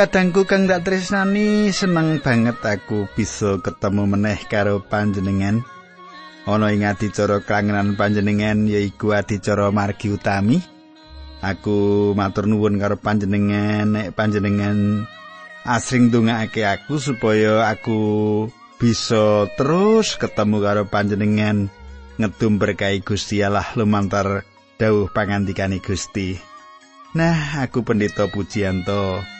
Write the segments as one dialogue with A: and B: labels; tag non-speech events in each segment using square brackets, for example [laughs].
A: Kadangku kang dak tresnani seneng banget aku bisa ketemu meneh karo panjenengan. Ana ing adicara kangenan panjenengan yaiku adicara margi utami. Aku matur nuwun karo panjenengan nek panjenengan asring ndongaake aku supaya aku bisa terus ketemu karo panjenengan ngedum berkahi Gusti Allah lumantar dawuh pangandikane Gusti. Nah, aku pendeta Pujianto.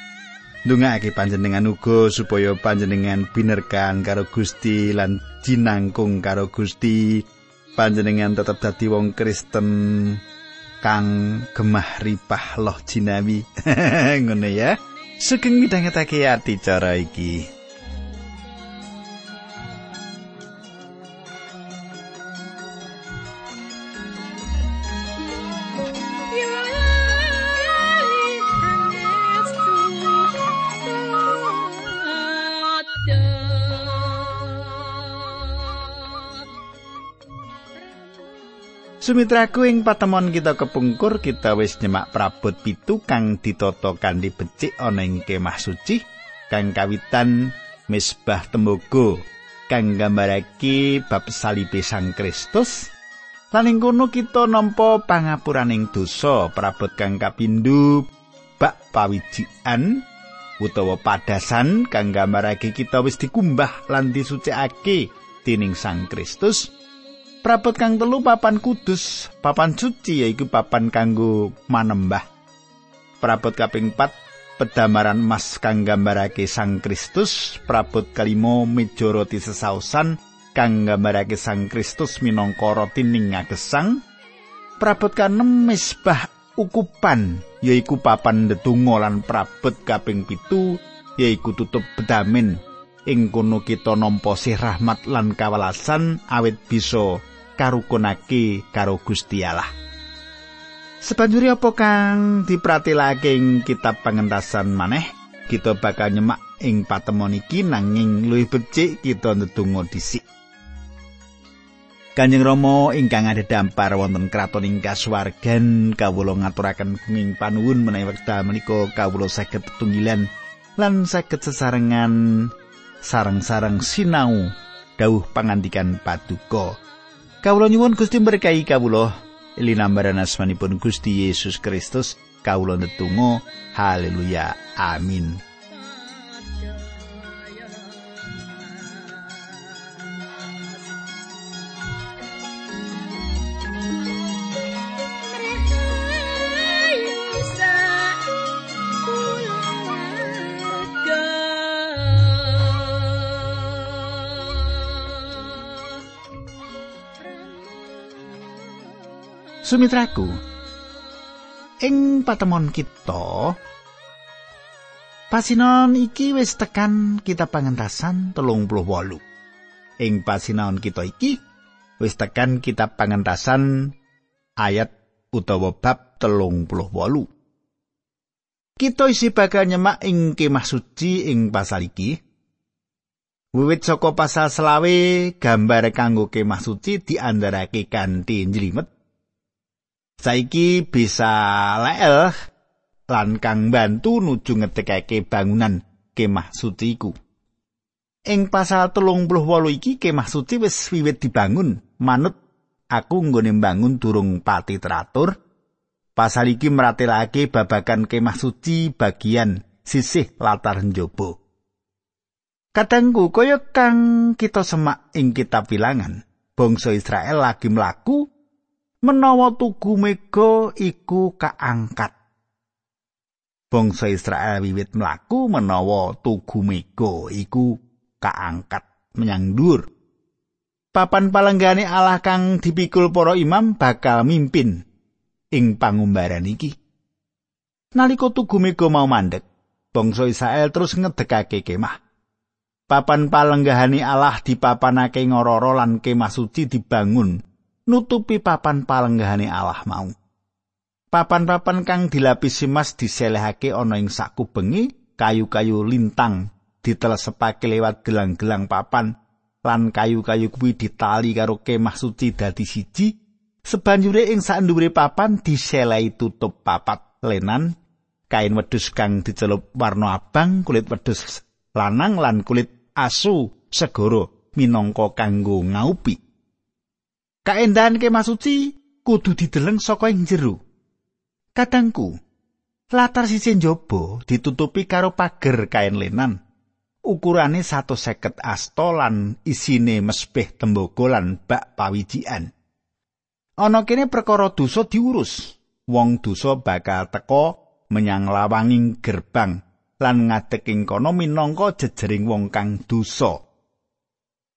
A: Ndungake panjenengan uga supaya panjenengan binerkan karo Gusti lan jinangkung karo Gusti. Panjenengan tetap dadi wong Kristen kang gemah ripah loh jinawi. [laughs] Ngono ya. Sugeng midhangetake ati cara iki. Sumitraku ing patemon kita kepungkur kita wis nyemak prabot pitu kang ditata kanthi becik ana ing kemah suci kang kawitan misbah tembogo kang gambarake bab salibe Sang Kristus. Lan ing kono kita nampa pangapuraning dosa prabot kang kapindho bab pawijian utawa padasan kang gambarake kita wis dikumbah lan disucikake dening Sang Kristus Prabot kang telu papan kudus, papan suci yaiku papan kanggo manembah. Prabot kaping 4 pedamaran emas kang gambarake Sang Kristus, prabot kalimo meja roti sesausan kang gambarake Sang Kristus minangka roti ning ngagesang. Prabot kanem misbah ukupan yaiku papan ndedonga lan prabot kaping pitu yaiku tutup bedamin ing kono kita nampa sih rahmat lan kawelasan awit bisa karukunake karo Gusti Allah. Sebanjuri apa kang dipratilake ing kitab pengentasan maneh, kita bakal nyemak ing patemon iki nanging luwih becik kita ndedonga dhisik. Kanjeng Rama ingkang ada dampar wonten kraton ing kasuwargan kawula ngaturaken kuning panuwun menawi wekdal menika kawula saged tetunggilan lan saged sesarengan sareng-sareng sinau dawuh pangandikan paduka. Kawula nyuwun Gusti berkahi kawula. Linambaran asmanipun Gusti Yesus Kristus, kawula netunggal. Haleluya. Amin. Sumitraku, ing patemon kita pasinon iki wis tekan kita pangentasan telung puluh wolu. Ing pasinon kita iki wis tekan kita pangentasan ayat utawa bab telung puluh wolu. Kita isi bakal nyemak ing kemah suci ing pasal iki. Wiwit saka pasal selawe gambar kanggo kemah suci diandharake kanthi njlimet saiki bisa leel lan kang bantu nuju ngetekake bangunan kemah suci iku. Ing pasal telung puluh wolu iki kemah suci wis wiwit dibangun manut aku nggone bangun durung pati teratur. Pasal iki meratelake babagan kemah suci bagian sisih latar njaba. Kadangku kaya kang kita semak ing kitab bilangan, bangsa Israel lagi mlaku menawa tugu mega iku kaangkat. Bangsa Israel wiwit mlaku menawa tugu mega iku kaangkat menyang dhuwur. Papan palenggane Allah kang dipikul para imam bakal mimpin ing pangumbaran iki. Nalika tugu mega mau mandek, bangsa Israel terus ngedekake kemah. Papan palenggahane Allah dipapanake ngororo lan kemah suci dibangun nutupi papan palenggahane Allah mau. Papan-papan kang dilapisi emas diselehake ana ing sakubengi kayu-kayu lintang ditelesepake lewat gelang-gelang papan lan kayu-kayu kuwi ditali karo kemah suci dadi siji sebanjure ing sandhuwure papan diselehi tutup papat lenan kain wedhus kang dicelup warna abang kulit wedhus lanang lan kulit asu segoro minangka kanggo ngaupi kaendahan kemah suci kudu dideleng saka ing jero. Kadangku latar sisi njaba ditutupi karo pager kain lenan. Ukurane 150 asto lan isine mespeh tembaga lan bak pawijian ana kene perkara dosa diurus. Wong dosa bakal teka menyang lawanging gerbang lan ngadeg ing kono minangka jejering wong kang dosa.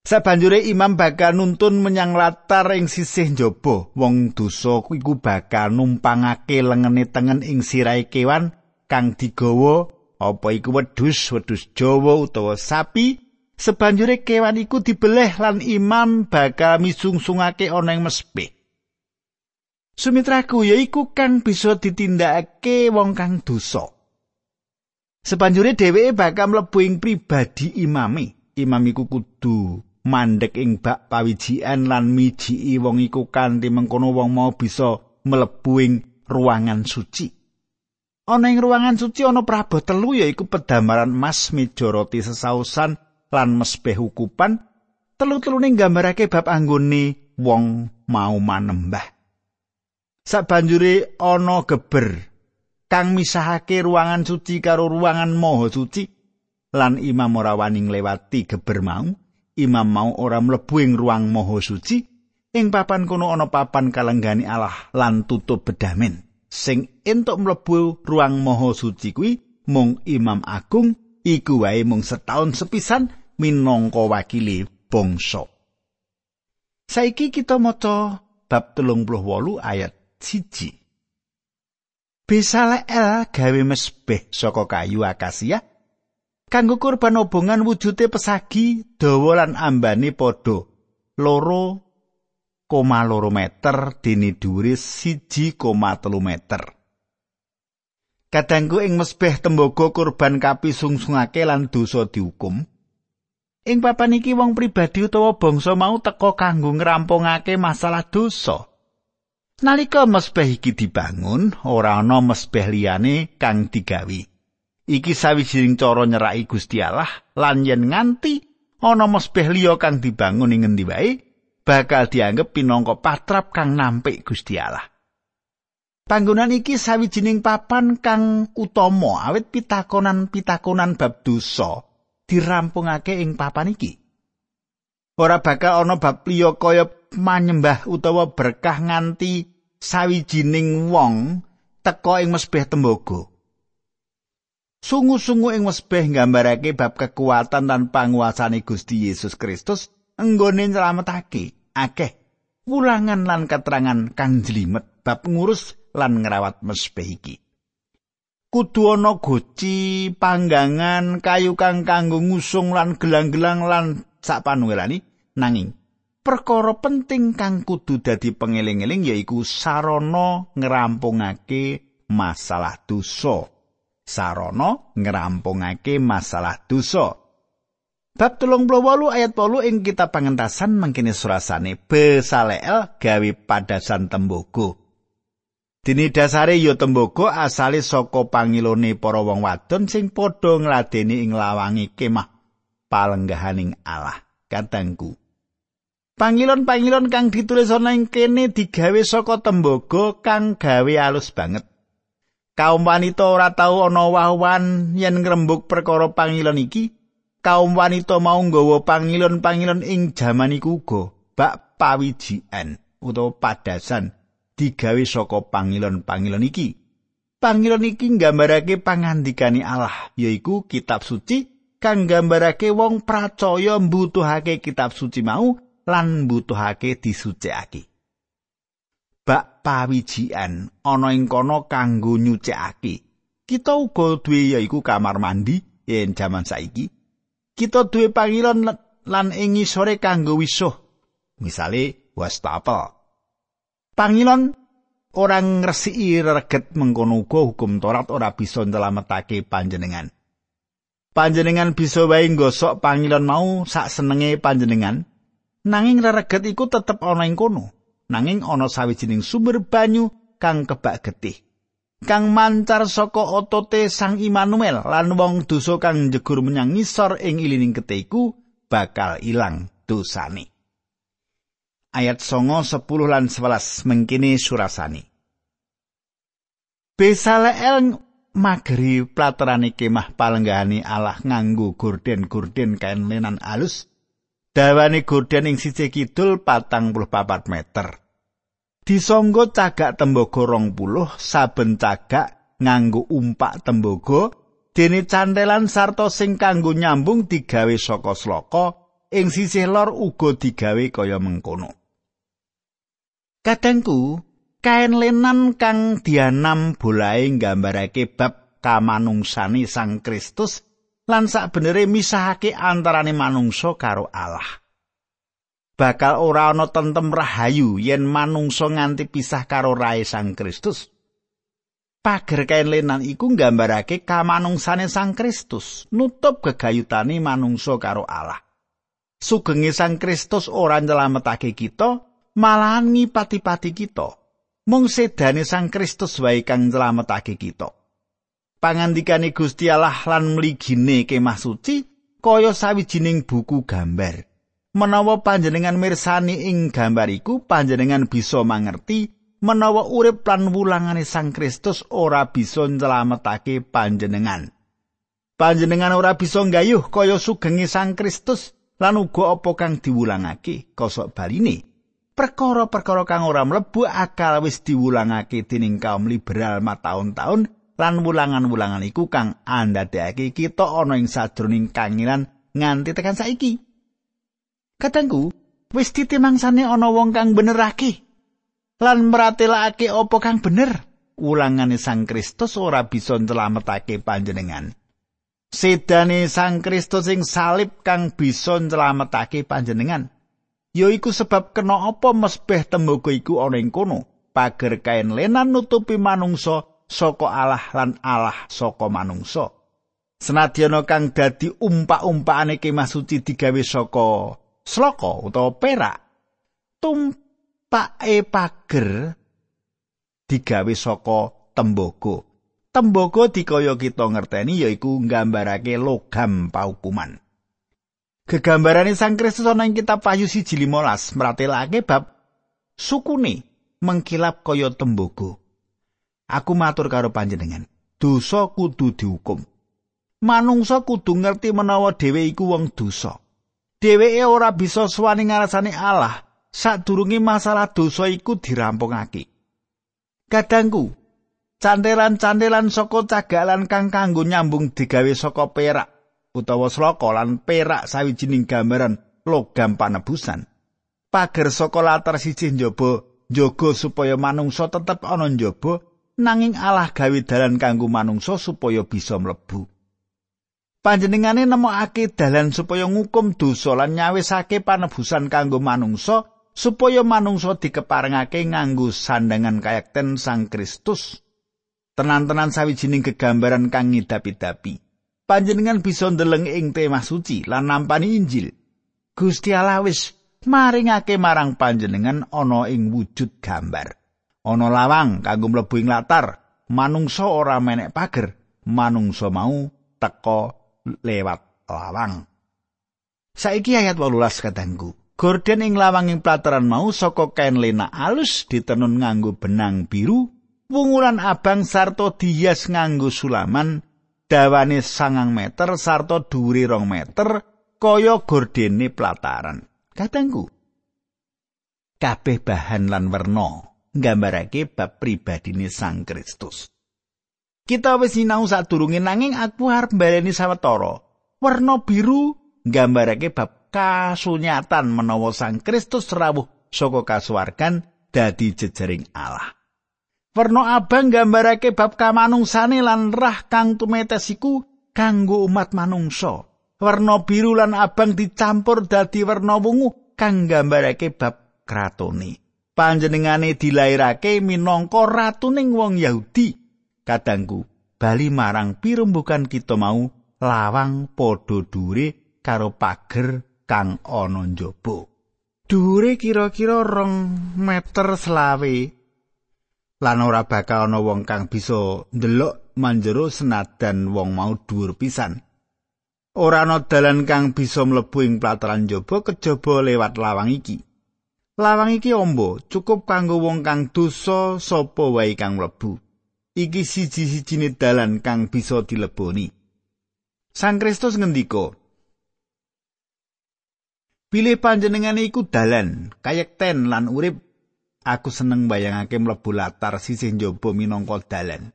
A: Sabanjure imam bakal nuntun menyang latar ing sisih njaba. Wong dosa iku bakal numpangake lengene tengen ing sirai kewan kang digawa apa iku wedhus, wedhus Jawa utawa sapi. Sabanjure kewan iku dibeleh lan imam bakal misungsungake ana ing mespeh. Sumitraku yaiku kang bisa ditindakake wong kang dosa. Sepanjure dheweke bakal mlebu ing pribadi imami. Imam iku kudu mandek ing bak pawijian lan mijiki wong iku kanthi mengkono wong mau bisa mlebu ing ruangan suci. Ana ing ruangan suci ana prabot telu yaiku pedamaran emas, meja roti sesausan lan mesbeh ukupan. Telu-telune nggambarake bab anggone wong mau manembah. sabanjure ana geber kang misahake ruangan suci karo ruangan maha suci lan imam ora wani nglewati geber mau imam mau ora mlebu ing ruang maha suci ing papan kono ana papan kalenggani Allah lan tutup bedamen sing entuk mlebu ruang maha suci kuwi mung imam agung iku wae mung setahun sepisan minangka wakili bangsa saiki kita maca bab 38 ayat siji. Bisaleel gawe mesbeh saka kayu akasia kanggo kurban obongan wujude pesagi dawa lan ambane padha loro koma loro meter dene dhuwure siji koma telu meter. Kadangku ing mesbeh tembaga kurban kapi sungsungake lan dosa dihukum. Ing papan iki wong pribadi utawa bangsa mau teka kanggo ngrampungake masalah dosa. Nalika mesbeh iki dibangun, ora ana mesbeh liyane kang digawi. Iki sawijining cara nyeraki Gusti Allah lan yen nganti ana mesbeh liya kang dibangun ing ngendi wae, bakal dianggep pinangka patrap kang nampik Gusti Allah. Panggonan iki sawijining papan kang utama awit pitakonan-pitakonan bab dosa dirampungake ing papan iki. Ora bakal ana bab liya kaya manyembah utawa berkah nganti sawijining wong teka ing mesbeh tembaga. Sungu-sungu ing mesbeh nggambarake bab kekuatan lan panguasane Gusti Yesus Kristus enggone nyelametake akeh wulangan lan keterangan kang jlimet bab ngurus lan ngrawat mesbeh iki. Kudu ana goci, panggangan, kayu kang kanggo ngusung lan gelang-gelang lan sak panuwelani nanging perkara penting kang kudu dadi pengeling-eling yaiku sarana ngrampungake masalah dosa. Sarana ngrampungake masalah dosa. Bab 38 ayat 8 ing kitab pangentasan mangkene surasane Besaleel gawe padasan tembogo. Dini dasare ya tembogo asale saka pangilone para wong wadon sing padha ngladeni ing lawangi kemah palenggahaning Allah. Katangku. Pangilon-pangilon kang ditulis ana ing kene digawe saka tembaga kang gawe alus banget. Kaum wanita ora tau ana wawan yen ngrembug perkara pangilon iki. Kaum wanita mau nggawa pangilon-pangilon ing jaman iku uga bak pawijian utawa padasan digawe saka pangilon-pangilon iki. Pangilon iki nggambarake pangandikane Allah yaiku kitab suci kang nggambarake wong percaya mbutuhake kitab suci mau lan mbutuhake disucikake. Pawijian ana ing kono kanggo nyucikake. Kita uga duwe yaiku kamar mandi yen jaman saiki. Kita duwe pangilon lan ing sore kanggo wisuh. Misale wastafel. Pangilon ora ngresiki reget mengkono uga hukum Torat ora bisa nyelametake panjenengan. Panjenengan bisa wae nggosok pangilon mau sak senenge panjenengan. Nanging rereget iku tetep ana ing kono. Nanging ana sawijining sumber banyu kang kebak getih. kang mancar saka otote Sang Immanuel lan wong dosa kang jegur menyang ngisor ing ilining ketiku bakal ilang dosane. Ayat songo 10 lan 11 mengkini surasani. Besaleel mageri platerane kemah palenggahane Allah nganggo gorden-gorden kain lenan alus. Dawane gorden ing sisih kidul patang puluh papat meter. Disonggo cagak tembogo rong puluh, saben cagak nganggo umpak tembogo, dene cantelan sarto sing kanggo nyambung digawe saka sloka, ing sisih lor uga digawe kaya mengkono. Kadangku, kain lenan kang dianam bolahe nggambarake bab kamanungsane Sang Kristus lan sakbenere misahake antarane manungsa karo Allah. Bakal ora ana tentem rahayu yen manungsa nganti pisah karo rae Sang Kristus. Pager kain lenan iku nggambarake kamanungsane Sang Kristus, nutup gegayutane manungsa karo Allah. Sugenge Sang Kristus ora nyelametake kita, malahan ngipati-pati kita. Mung sedane Sang Kristus wae kang nyelametake kita. pangandikane Gusti Allah lan mligine kemah suci kaya sawijining buku gambar. Menawa panjenengan mirsani ing gambar iku panjenengan bisa mangerti menawa urip lan wulangane Sang Kristus ora bisa nyelametake panjenengan. Panjenengan ora bisa nggayuh kaya sugenge Sang Kristus lan uga apa kang diwulangake kosok baline. Perkara-perkara kang ora mlebu akal wis diwulangake dening kaum liberal mataun-taun lan wulangan-wulangan iku kang andadekake kita ana ing sajroning kangilan nganti tekan saiki. Katengku, wis titimangsane ana wong kang benerake lan meratelake apa kang bener. Wulangane Sang Kristus ora bisa nyelametake panjenengan. Sedane Sang Kristus sing salib kang bisa nyelametake panjenengan. Yaiku sebab kena apa mesbeh tembaga iku ana ing kono. Pager kain lenan nutupi manungsa saka Allah lan Allah saka manungsa. Senadyana kang dadi umpak-umpakane kemah suci digawe saka sloka utawa perak, tumpake pager digawe saka tembaga. Tembaga dikaya kita ngerteni yaiku nggambarake logam paukuman. Gegambarane Sang Kristus ana ing kitab Wahyu 1:15 meratelake bab sukune mengkilap kaya tembaga. Aku matur karo panjenengan, dosa kudu dihukum. Manungsa kudu ngerti menawa dhewe iku wong dosa. Dheweke ora bisa suwani ngarasane Allah sadurunge masalah dosa iku dirampungake. Kadangku, candelan-candelan saka cagalan kang kanggo nyambung digawe saka perak utawa sloka lan perak sawijining gambaran logam panebusan. Pager saka latar siji njaba njaga supaya manungsa tetep ana njaba nanging Allah gawe dalan kanggo manungsa supaya bisa mlebu. Panjenengane nemokake dalan supaya ngukum dosa lan nyawisake panebusan kanggo manungsa supaya manungsa dikeparengake nganggo sandangan kayekten Sang Kristus. Tenan-tenan sawijining gegambaran kang ngidapi-dapi. Panjenengan bisa ndeleng ing tema suci lan nampani Injil. Gusti Allah wis maringake marang panjenengan ana ing wujud gambar. ana lawang kanggo mlebu ing latar manungsa ora menek pager manungsa mau teka lewat lawang saiki ayat 18 katanggu gorden ing lawang ing plataran mau saka kain lena alus ditenun nganggo benang biru wungulan abang sarta dihias nganggo sulaman dawane sangang meter sarta dhuwure rong meter kaya gordene plataran katanggu kabeh bahan lan werna nggambarake bab pribadine Sang Kristus. Kita wis sinau sadurunge nanging aku arep baleni sawetara. Werna biru nggambarake bab kasunyatan menawa Sang Kristus rawuh saka kasuwargan dadi jejaring Allah. Werna abang nggambarake bab kamanungsane lan rah kang tumetes iku kanggo umat manungsa. Werna biru lan abang dicampur dadi werna wungu kang nggambarake bab kratone. panjenengane dilairake minangka ratuning wong Yahudi kadangku bali marang pirembugan kita mau lawang padha dure karo pager kang ana njaba dure kira-kira rong meter selawe lan ora bakal ana wong kang bisa ndelok manjero senadan wong mau dhuwur pisan. Ora ana dalan kang bisa mlebu ing plataran jaba kejaba lewat lawang iki. Lawang iki ombo cukup kanggo wong kang dosa sapa wae kang mlebu. Iki siji-sijine dalan kang bisa dileboni. Sang Kristus ngendika, Pilih panjenengan iku dalan, kayekten lan urip aku seneng bayangake mlebu latar sisih njaba minangka dalan.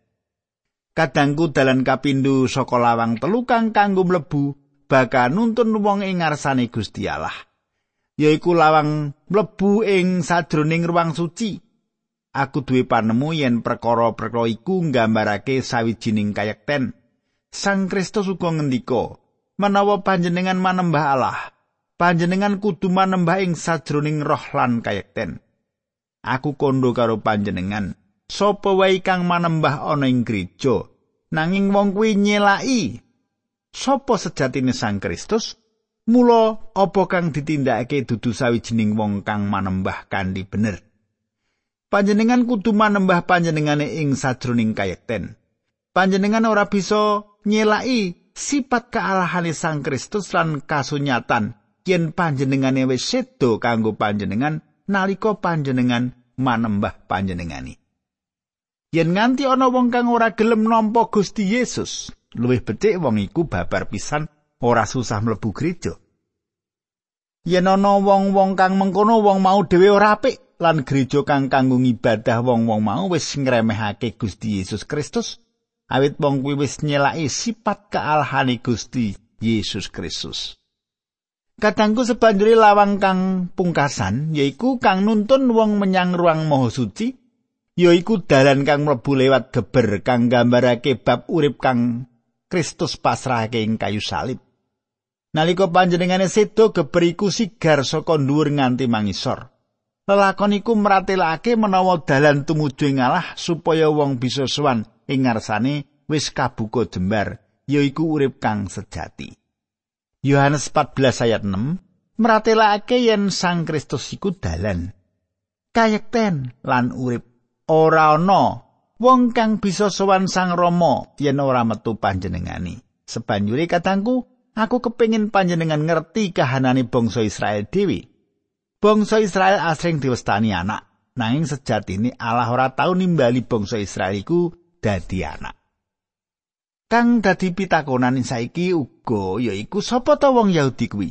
A: Kadangku dalan kapindho saka lawang telu kang kanggo mlebu bakal nuntun wong ing ngarsane Gusti Allah. Yaiku lawang mlebu ing sajroning ruang suci. Aku duwe panemu yen perkara-perkara iku nggambarake sawijining kayekten. Sang Kristus uga ngendika, menawa panjenengan manembah Allah, panjenengan kudu manembah ing sajroning roh lan kayekten. aku kondo karo panjenengan sapa wae kang manembah ana ing gereja nanging wong kuwi nyelaki sapa sejatine Sang Kristus mula apa kang ditindakake dudu sawijining wong kang manembah kanthi bener panjenengan kudu manembah panjenengane ing sajroning kayekten panjenengan ora bisa nyelaki sifat kealahane Sang Kristus lan kasunyatan yen panjenengane wis sedo kanggo panjenengan nalika panjenengan manembah panjenengani. Yen nganti ana wong kang ora gelem nampa Gusti Yesus, luwih becik wong iku babar pisan ora susah mlebu gereja. Yen ana wong-wong kang mengkono wong mau dhewe ora apik lan gereja kang kanggo ibadah wong-wong mau wis ngremehake Gusti Yesus Kristus, awit wong kuwi wis nyelaki sifat kealahane Gusti Yesus Kristus. Kadangku sebanjuri lawang kang pungkasan yaiku kang nuntun wong menyang ruang maha suci yaiku dalan kang mlebu lewat geber kang gambarake bab urip kang Kristus pasrahake ing kayu salib. Nalika panjenengane sedo geber iku sigar saka dhuwur nganti mangisor. Lelakon iku meratelake menawa dalan tumuju ing Allah supaya wong bisa sowan. Ing ngarsane wis kabuka jembar yaiku urip kang sejati. Yohanes 14 ayat 6 meratelake yen Sang Kristus iku dalan. Kayekten lan urip. Ora ana wong kang bisa sowan Sang Rama yen ora metu panjenengani. Sebanjure katangku aku kepingin panjenengan ngerti kahanane bangsa Israel dewi bangsa Israel asring diwestani anak. Nanging sejatine Allah ora tau nimbali bangsa Israel iku dadi anak. Kang dadi pitakonan saiki uga yaiku sapa ta wong Yahudi kuwi?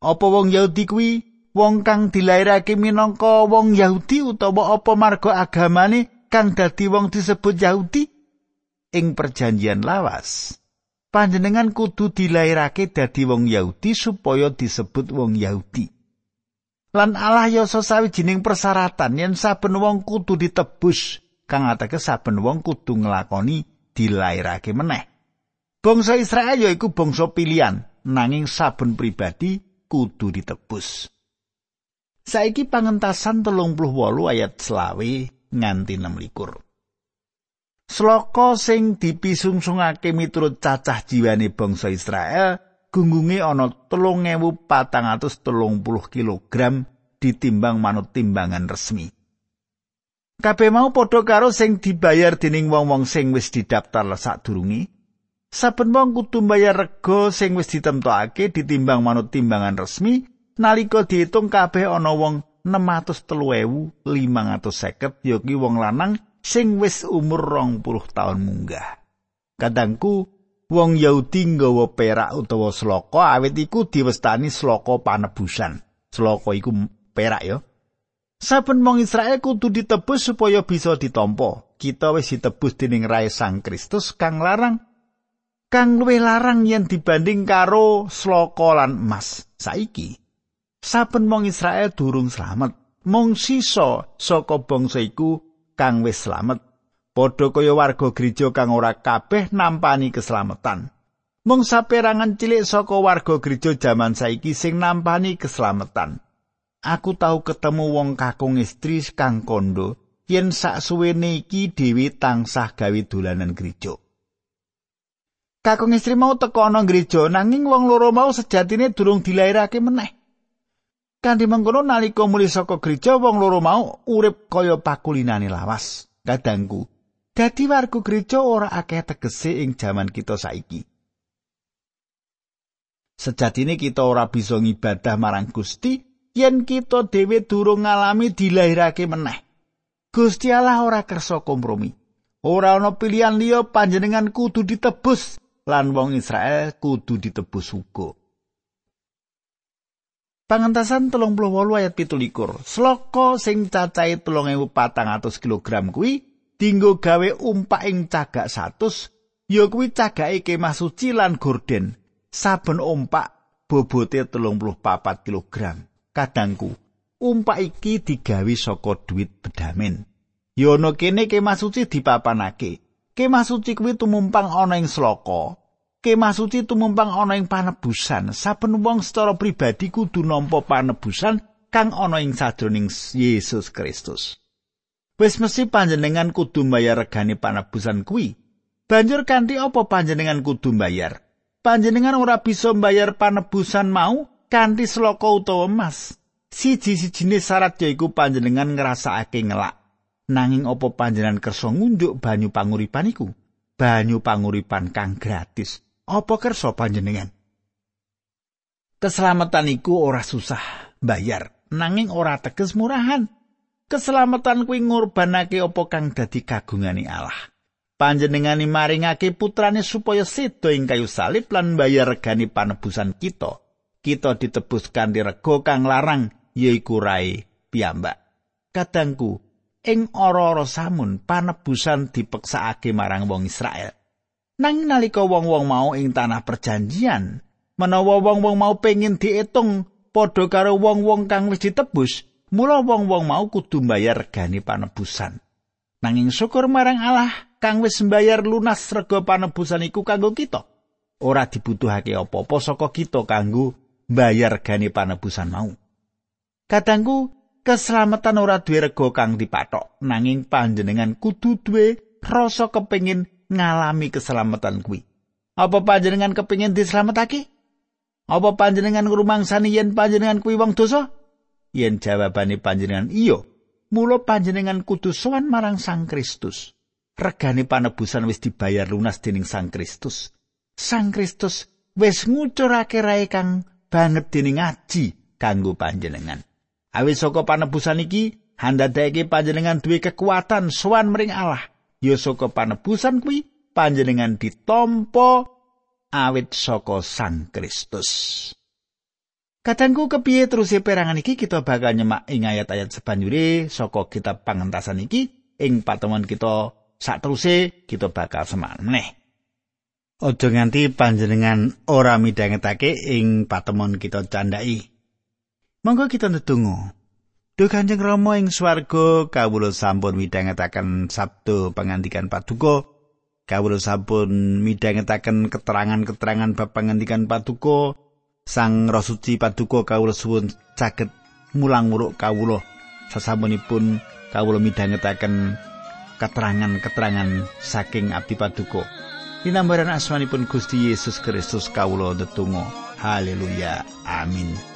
A: Apa wong Yahudi kuwi? Wong kang dilairake minangka wong Yahudi utawa apa marga agamane kang dadi wong disebut Yahudi? Ing perjanjian lawas panjenengan kudu dilairake dadi wong Yahudi supaya disebut wong Yahudi lan Allah ya sawijining persyaratan yen saben wong kudu ditebus kang atake saben wong kudu nglakoni dilairake meneh. Bangsa Israel ya iku bangsa pilihan, nanging saben pribadi kudu ditebus. Saiki pangentasan 38 ayat selawe nganti 26. Sloka sing dipisungsungake miturut cacah jiwane bangsa Israel gunggunge ana 3430 kg ditimbang manut timbangan resmi. Kabeh mau padha karo sing dibayar dening wong-wong sing wis didaftar sadurunge. Saben wong kudu mbayar rega sing wis ditemtokake ditimbang manut timbangan resmi nalika diitung kabeh ana wong 603.550 yoki wong lanang sing wis umur 20 tahun munggah. Kadangku wong Yahudi nggawa perak utawa sloka awit iku diwestani sloka panebusan. Sloka iku perak ya. Saben wong Israel kudu ditebus supaya bisa ditampa. Kita wis ditebus dening Rai Sang Kristus kang larang kang luwih larang yen dibanding karo sloka lan emas. Saiki saben wong Israel durung slamet. Mung sisa saka bangsa iku kang wis slamet. Padha kaya warga gereja kang ora kabeh nampani keselamatan. Mung saperangan cilik saka warga gereja jaman saiki sing nampani keselamatan. aku tau ketemu wong kakung istri kang kondo yen sak suwene iki dhewe tansah gawe dolanan gereja. Kakung istri mau teko ana gereja nanging wong loro mau sejatine durung dilairake meneh. Kanthi mengkono nalika muli saka gereja wong loro mau urip kaya pakulinane lawas. Kadangku, dadi warga gereja ora akeh tegese ing jaman kita saiki. Sejatine kita ora bisa ngibadah marang Gusti yen kita dhewe durung ngalami dilahirake meneh. Gusti Allah ora kersa kompromi. Ora ana pilihan liya panjenengan kudu ditebus lan wong Israel kudu ditebus uga. Pangentasan telung puluh wolu ayat pitulikur. Sloko sing cacahe telung ewu patang atus kilogram kuwi dinggo gawe umpak ing cagak satus ya kuwi cagake kemah suci lan gorden. Saben umpak bobote telung puluh papat kilogram. Kadangku, umpak iki digawe saka duit bedamin. Yono kene kemah suci dipapanake. Kemah suci kuwi tumumpang ana ing sloko. kemah suci tumumpang ana ing panebusan saben wong secara pribadi kudu nampa panebusan kang ana ing sadroning Yesus Kristus wis mesti panjenengan kudu mbayar regane panebusan kuwi. Banjur kanthi apa panjenengan kudu mbayar? Panjenengan ora bisa mbayar panebusan mau kanthi sloka utawa emas. Siji-sijine syarat yaiku panjenengan ngrasakake ngelak. Nanging apa panjenengan kersa ngunjuk banyu panguripan iku? Banyu panguripan kang gratis. Apa kersa panjenengan? Keselamatan iku ora susah bayar, nanging ora teges murahan. Keselamatan kuwi ngorbanake apa kang dadi kagungane Allah. Panjenengani maringake putrane supaya sedo ing kayu salib lan bayar regani panebusan kita. Kita ditebus kanthi rega kang larang yaiku rai piyambak. Kadangku, ing ora-ora samun panebusan dipeksakake marang wong Israel. Nang nalika wong-wong mau ing tanah perjanjian, menawa wong-wong mau pengin diitung padha karo wong-wong kang wis ditebus, mula wong-wong mau kudu mbayar regane panebusan. Nanging syukur marang Allah kang wis mbayar lunas rega panebusan iku kanggo kita. Ora dibutuhake apa-apa saka kita kanggo mbayar regane panebusan mau. Kadangku keselamatan ora duwe rega kang dipatok, nanging panjenengan kudu duwe rasa kepengin ngalami keselamatan kuwi. Apa panjenengan kepingin dislametake? Apa panjenengan ngrumangsani yen panjenengan kuwi wong dosa? Yen jawabane panjenengan iya, mula panjenengan kudu sowan marang Sang Kristus. Regane panebusan wis dibayar lunas dening Sang Kristus. Sang Kristus wis ngucurake rae kang banget dening aji kanggo panjenengan. Awit saka panebusan iki, handadake panjenengan duwe kekuatan sowan mring Allah. ya saka panebusan kuwi panjenengan ditampa awit saka Sang Kristus. Kadangku kepiye terus perangan iki kita bakal nyemak ing ayat-ayat sebanjure saka kitab pangentasan iki ing patemon kita sak teruse kita bakal semak meneh. Aja nganti panjenengan ora midhangetake ing patemon kita candai. Monggo kita ndedonga. Duh Kanjeng Rama ing swarga kawula sampun midhangetaken sabdo pangandikan paduka. Kawula sampun midhangetaken keterangan-keterangan bab pangandikan paduka. Sang Rasuci paduka kawula suwun saged mulang muruk kawula sasampunipun kawula midhangetaken keterangan-keterangan saking abdi paduka. Dinambaran asmanipun Gusti Yesus Kristus kawula ndedonga. Haleluya. Amin.